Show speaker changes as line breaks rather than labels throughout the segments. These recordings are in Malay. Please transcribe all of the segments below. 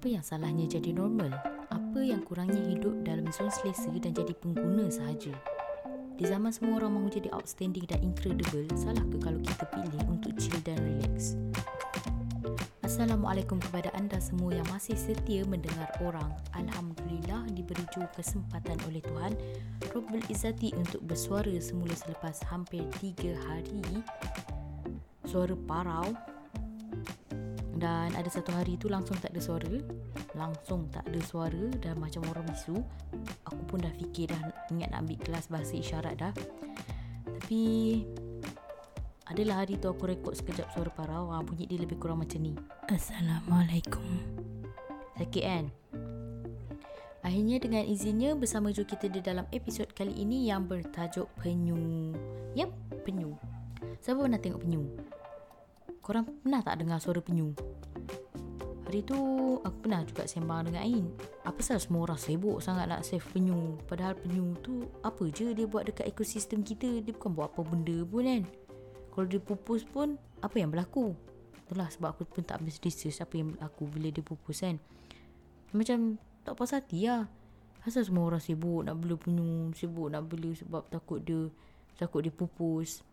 Apa yang salahnya jadi normal? Apa yang kurangnya hidup dalam zon selesa dan jadi pengguna sahaja? Di zaman semua orang mahu jadi outstanding dan incredible, salah ke kalau kita pilih untuk chill dan relax? Assalamualaikum kepada anda semua yang masih setia mendengar orang. Alhamdulillah diberi juga kesempatan oleh Tuhan Rabbul Izzati untuk bersuara semula selepas hampir 3 hari suara parau dan ada satu hari tu langsung tak ada suara. Langsung tak ada suara dan macam orang bisu. Aku pun dah fikir dah ingat nak ambil kelas bahasa isyarat dah. Tapi adalah hari tu aku rekod sekejap suara parau ah, bunyi dia lebih kurang macam ni. Assalamualaikum. Sakit kan? Akhirnya dengan izinnya bersama juga kita di dalam episod kali ini yang bertajuk penyu. Yep, penyu. Siapa pernah tengok penyu? Korang pernah tak dengar suara penyu? Hari tu aku pernah juga sembang dengan Ain. Apa sahaja semua orang sibuk sangat nak save penyu. Padahal penyu tu apa je dia buat dekat ekosistem kita? Dia bukan buat apa benda pun kan? Kalau dia pupus pun apa yang berlaku? Itulah sebab aku pun tak habis research apa yang berlaku bila dia pupus kan? Macam tak puas hati lah. Asal semua orang sibuk nak bela penyu Sibuk nak bela sebab takut dia Takut dia pupus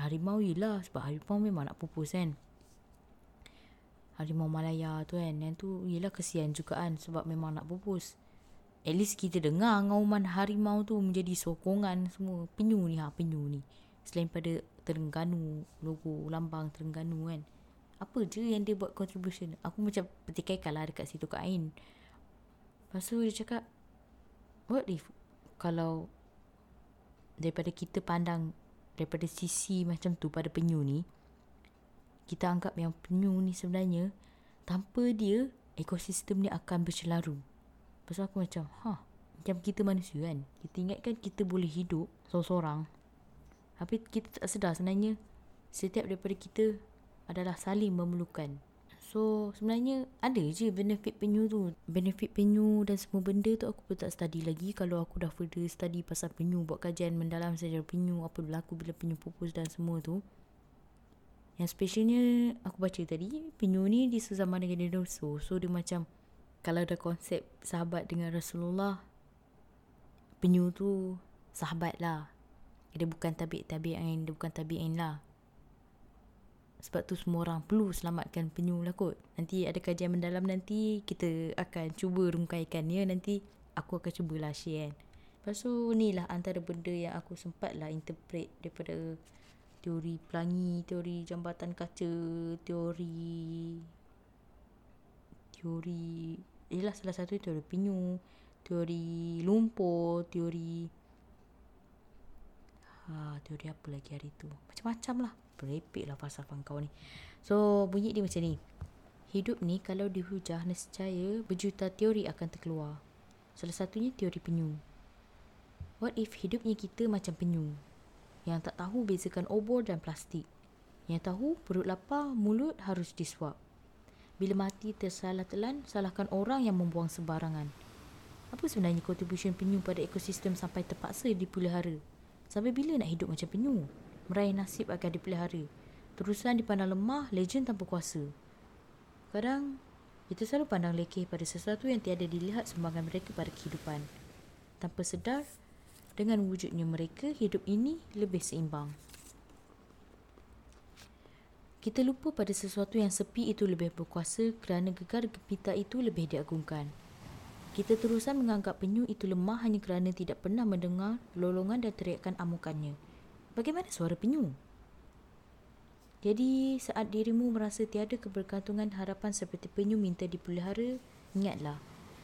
Harimau yelah Sebab harimau memang nak pupus kan. Harimau Malaya tu kan Yang tu yelah kesian juga kan Sebab memang nak pupus. At least kita dengar ngauman harimau tu Menjadi sokongan semua. Penyu ni ha penyu ni. Selain pada Terengganu Logo lambang Terengganu kan. Apa je yang dia buat contribution? Aku macam petikaikan lah dekat situ kat Ain. Lepas tu dia cakap What if Kalau Daripada kita pandang Daripada sisi macam tu pada penyu ni kita anggap yang penyu ni sebenarnya tanpa dia ekosistem ni akan bercelaru. Pasal aku macam, ha, macam kita manusia kan. Kita ingatkan kita boleh hidup seorang-seorang. Tapi kita tak sedar sebenarnya setiap daripada kita adalah saling memerlukan. So sebenarnya ada je benefit penyu tu. Benefit penyu dan semua benda tu aku pun tak study lagi. Kalau aku dah further study pasal penyu, buat kajian mendalam sejarah penyu, apa berlaku bila penyu pupus dan semua tu. Yang specialnya aku baca tadi Penyu ni di sezaman dengan dinosaur So dia macam Kalau ada konsep sahabat dengan Rasulullah Penyu tu sahabat lah Dia bukan tabi'in Dia bukan tabi'in lah sebab tu semua orang perlu selamatkan penyu lah kot. Nanti ada kajian mendalam nanti kita akan cuba rungkaikan ya. Nanti aku akan cubalah share kan. Lepas tu ni lah antara benda yang aku sempat lah interpret daripada teori pelangi, teori jambatan kaca, teori teori ialah salah satu teori penyu, teori lumpur, teori ha, teori apa lagi hari tu? Macam-macam lah. Berepek lah falsafah kau ni. So, bunyi dia macam ni. Hidup ni kalau dihujah nescaya berjuta teori akan terkeluar. Salah satunya teori penyu. What if hidupnya kita macam penyu? yang tak tahu bezakan obor dan plastik. Yang tahu perut lapar, mulut harus disuap. Bila mati tersalah telan, salahkan orang yang membuang sembarangan. Apa sebenarnya kontribusi penyu pada ekosistem sampai terpaksa dipelihara? Sampai bila nak hidup macam penyu? Meraih nasib agar dipelihara. Terusan dipandang lemah, legend tanpa kuasa. Kadang, kita selalu pandang lekeh pada sesuatu yang tiada dilihat sumbangan mereka pada kehidupan. Tanpa sedar, dengan wujudnya mereka, hidup ini lebih seimbang. Kita lupa pada sesuatu yang sepi itu lebih berkuasa kerana gegar gempita itu lebih diagungkan. Kita terusan menganggap penyu itu lemah hanya kerana tidak pernah mendengar lolongan dan teriakan amukannya. Bagaimana suara penyu? Jadi, saat dirimu merasa tiada kebergantungan harapan seperti penyu minta dipelihara, ingatlah,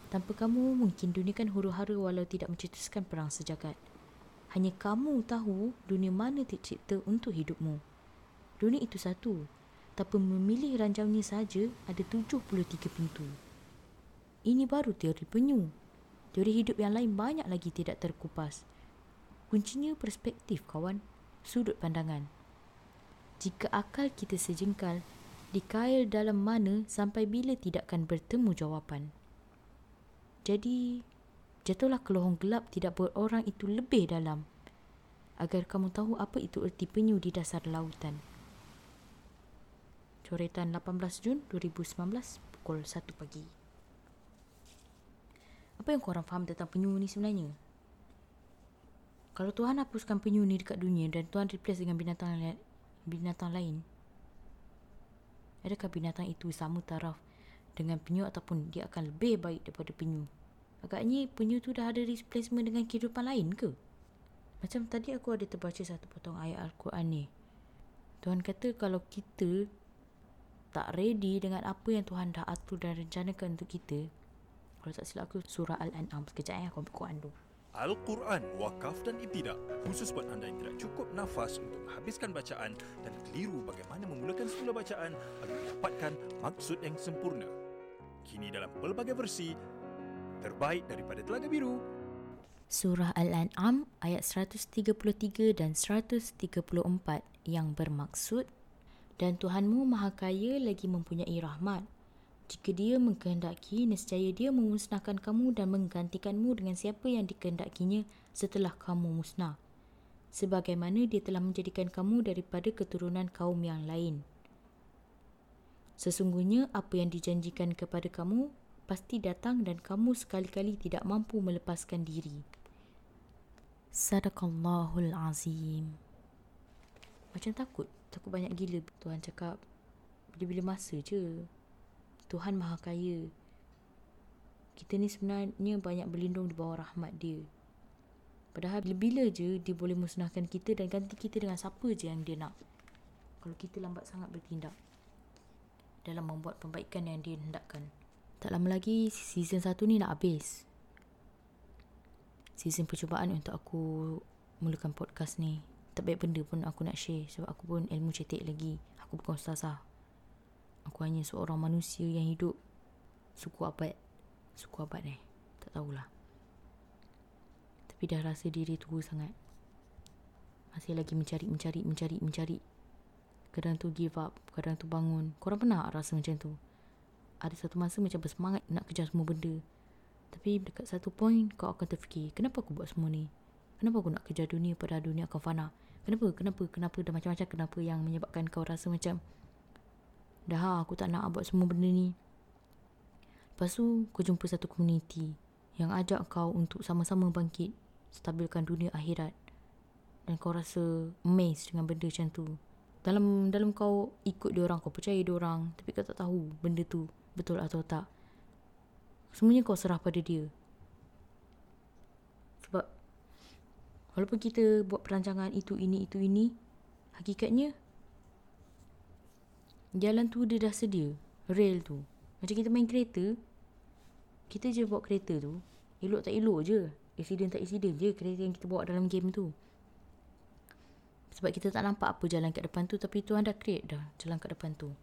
Tanpa kamu, mungkin dunia kan huru-hara walau tidak mencetuskan perang sejagat. Hanya kamu tahu dunia mana tercipta untuk hidupmu. Dunia itu satu. Tanpa memilih ranjangnya saja, ada 73 pintu. Ini baru teori penyu. Teori hidup yang lain banyak lagi tidak terkupas. Kuncinya perspektif, kawan. Sudut pandangan. Jika akal kita sejengkal, dikail dalam mana sampai bila tidak akan bertemu jawapan. Jadi, jatuhlah ke lohong gelap tidak buat orang itu lebih dalam. Agar kamu tahu apa itu erti penyu di dasar lautan. Coretan 18 Jun 2019, pukul pukul 1 pagi. Apa yang korang faham tentang penyu ni sebenarnya? Kalau Tuhan hapuskan penyu ni dekat dunia dan Tuhan replace dengan binatang lain, binatang lain, adakah binatang itu sama taraf dengan penyu ataupun dia akan lebih baik daripada penyu? Agaknya penyu tu dah ada replacement dengan kehidupan lain ke? Macam tadi aku ada terbaca satu potong ayat Al-Quran ni. Tuhan kata kalau kita tak ready dengan apa yang Tuhan dah atur dan rencanakan untuk kita. Kalau tak silap aku surah Al-An'am. Sekejap ya aku ambil Quran dulu.
Al-Quran, wakaf dan ibtidak khusus buat anda yang tidak cukup nafas untuk menghabiskan bacaan dan keliru bagaimana memulakan semula bacaan agar mendapatkan maksud yang sempurna. Kini dalam pelbagai versi, terbaik daripada Telaga Biru,
Surah Al-An'am ayat 133 dan 134 yang bermaksud Dan Tuhanmu Maha Kaya lagi mempunyai rahmat jika dia mengkehendaki, nescaya dia memusnahkan kamu dan menggantikanmu dengan siapa yang dikehendakinya setelah kamu musnah. Sebagaimana dia telah menjadikan kamu daripada keturunan kaum yang lain. Sesungguhnya apa yang dijanjikan kepada kamu pasti datang dan kamu sekali-kali tidak mampu melepaskan diri. Sadaqallahul Azim. Macam takut. Takut banyak gila Tuhan cakap. Bila-bila masa je. Tuhan Maha Kaya. Kita ni sebenarnya banyak berlindung di bawah rahmat dia. Padahal bila-bila je dia boleh musnahkan kita dan ganti kita dengan siapa je yang dia nak. Kalau kita lambat sangat bertindak dalam membuat pembaikan yang dia hendakkan. Tak lama lagi season 1 ni nak habis. Season percubaan untuk aku mulakan podcast ni. Tak baik benda pun aku nak share sebab aku pun ilmu cetek lagi. Aku bukan ustazah. Aku hanya seorang manusia yang hidup suku abad. Suku abad eh. Tak tahulah. Tapi dah rasa diri tua sangat. Masih lagi mencari, mencari, mencari, mencari. Kadang tu give up, kadang tu bangun. Korang pernah rasa macam tu? Ada satu masa macam bersemangat nak kejar semua benda. Tapi dekat satu point kau akan terfikir, kenapa aku buat semua ni? Kenapa aku nak kejar dunia pada dunia akan fana? Kenapa? Kenapa? Kenapa? Dan macam-macam kenapa yang menyebabkan kau rasa macam Dah aku tak nak buat semua benda ni. Lepas tu kau jumpa satu komuniti yang ajak kau untuk sama-sama bangkit, stabilkan dunia akhirat. Dan kau rasa amazed dengan benda macam tu. Dalam dalam kau ikut dia orang, kau percaya dia orang, tapi kau tak tahu benda tu betul atau tak. Semuanya kau serah pada dia. Sebab walaupun kita buat perancangan itu ini itu ini, hakikatnya Jalan tu dia dah sedia. Rail tu. Macam kita main kereta Kita je bawa kereta tu. Elok tak elok je. Accident tak accident je Kereta yang kita bawa dalam game tu. Sebab kita tak nampak apa jalan kat depan tu Tapi Tuhan dah create dah Jalan kat depan tu.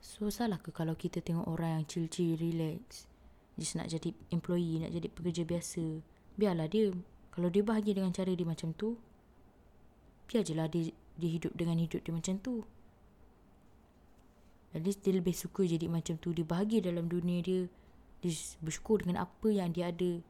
So salah ke kalau kita tengok orang yang chill-chill Relax? Just nak jadi employee Nak jadi pekerja biasa. Biarlah dia Kalau dia bahagia dengan cara dia macam tu Biar je lah dia, dia hidup dengan hidup dia macam tu At least dia lebih suka jadi macam tu. Dia bahagia dalam dunia dia. Dia bersyukur dengan apa yang dia ada.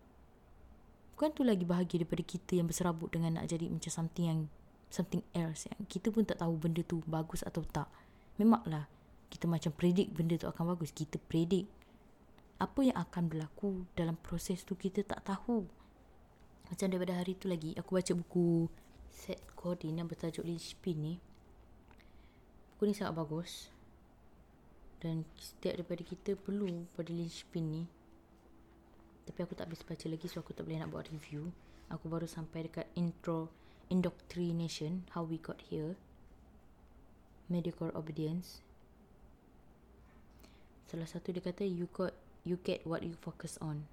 Bukan tu lagi bahagia daripada kita yang berserabut dengan nak jadi macam something yang Something else yang kita pun tak tahu benda tu bagus atau tak. Memanglah kita macam predict benda tu akan bagus. Kita predict Apa yang akan berlaku dalam proses tu kita tak tahu. Macam daripada hari tu lagi aku baca buku Set Coding yang bertajuk Linchpin ni. Buku ni sangat bagus dan setiap daripada kita perlu pada linchpin ni. Tapi aku tak habis baca lagi so aku tak boleh nak buat review. Aku baru sampai dekat intro indoctrination how we got here. Medical obedience. Salah satu dia kata you got you get what you focus on.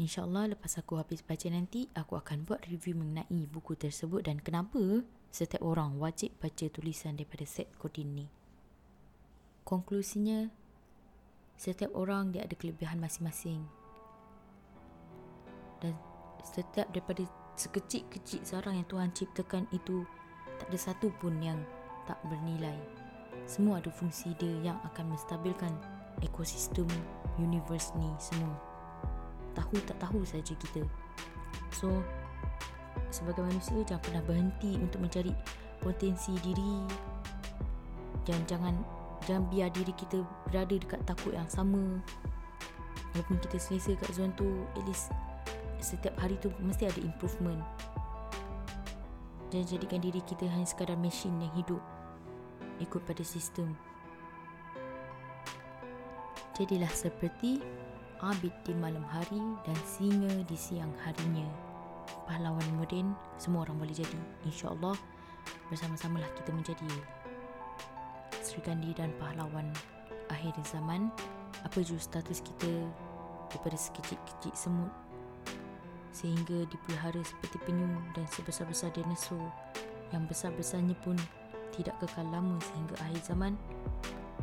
InsyaAllah lepas aku habis baca nanti Aku akan buat review mengenai buku tersebut Dan kenapa setiap orang wajib baca tulisan daripada set kodin ni Konklusinya, setiap orang dia ada kelebihan masing-masing. Dan setiap daripada sekecil-kecil sarang yang Tuhan ciptakan itu, tak ada satu pun yang tak bernilai. Semua ada fungsi dia yang akan menstabilkan ekosistem universe ni semua. Tahu tak tahu saja kita. So, sebagai manusia jangan pernah berhenti untuk mencari potensi diri dan jangan Jangan biar diri kita berada dekat takut yang sama. Walaupun kita selesa kat zone tu, at least setiap hari tu mesti ada improvement. Jangan jadikan diri kita hanya sekadar mesin yang hidup ikut pada sistem. Jadilah seperti abid di malam hari dan singa di siang harinya. Pahlawan moden semua orang boleh jadi. InsyaAllah bersama-samalah kita menjadi Sri dan pahlawan akhir zaman. Apa jua status kita daripada sekecil-kecil semut sehingga dipelihara seperti penyu dan sebesar-besar dinosaur yang besar-besarnya pun tidak kekal lama sehingga akhir zaman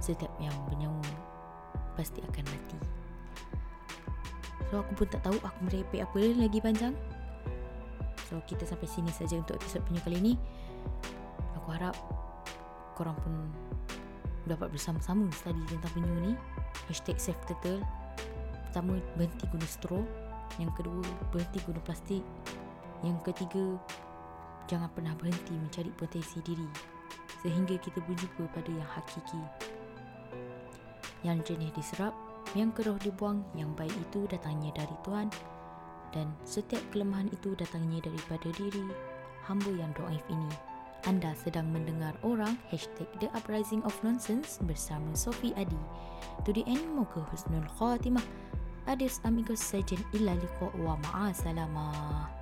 setiap yang bernyawa pasti akan mati so aku pun tak tahu aku merepek apa lagi panjang so kita sampai sini saja untuk episod penyu kali ini aku harap korang pun dapat bersama-sama study tentang penyu ni hashtag save turtle pertama berhenti guna straw yang kedua, berhenti guna plastik. Yang ketiga, jangan pernah berhenti mencari potensi diri sehingga kita berjumpa pada yang hakiki. Yang jenis diserap, yang keruh dibuang, yang baik itu datangnya dari Tuhan dan setiap kelemahan itu datangnya daripada diri hamba yang doaif ini. Anda sedang mendengar orang Hashtag The Uprising of Nonsense bersama Sophie Adi. To the end, moga husnul khatimah. Adios amigos sajen illa liqa wa ma'a salamah.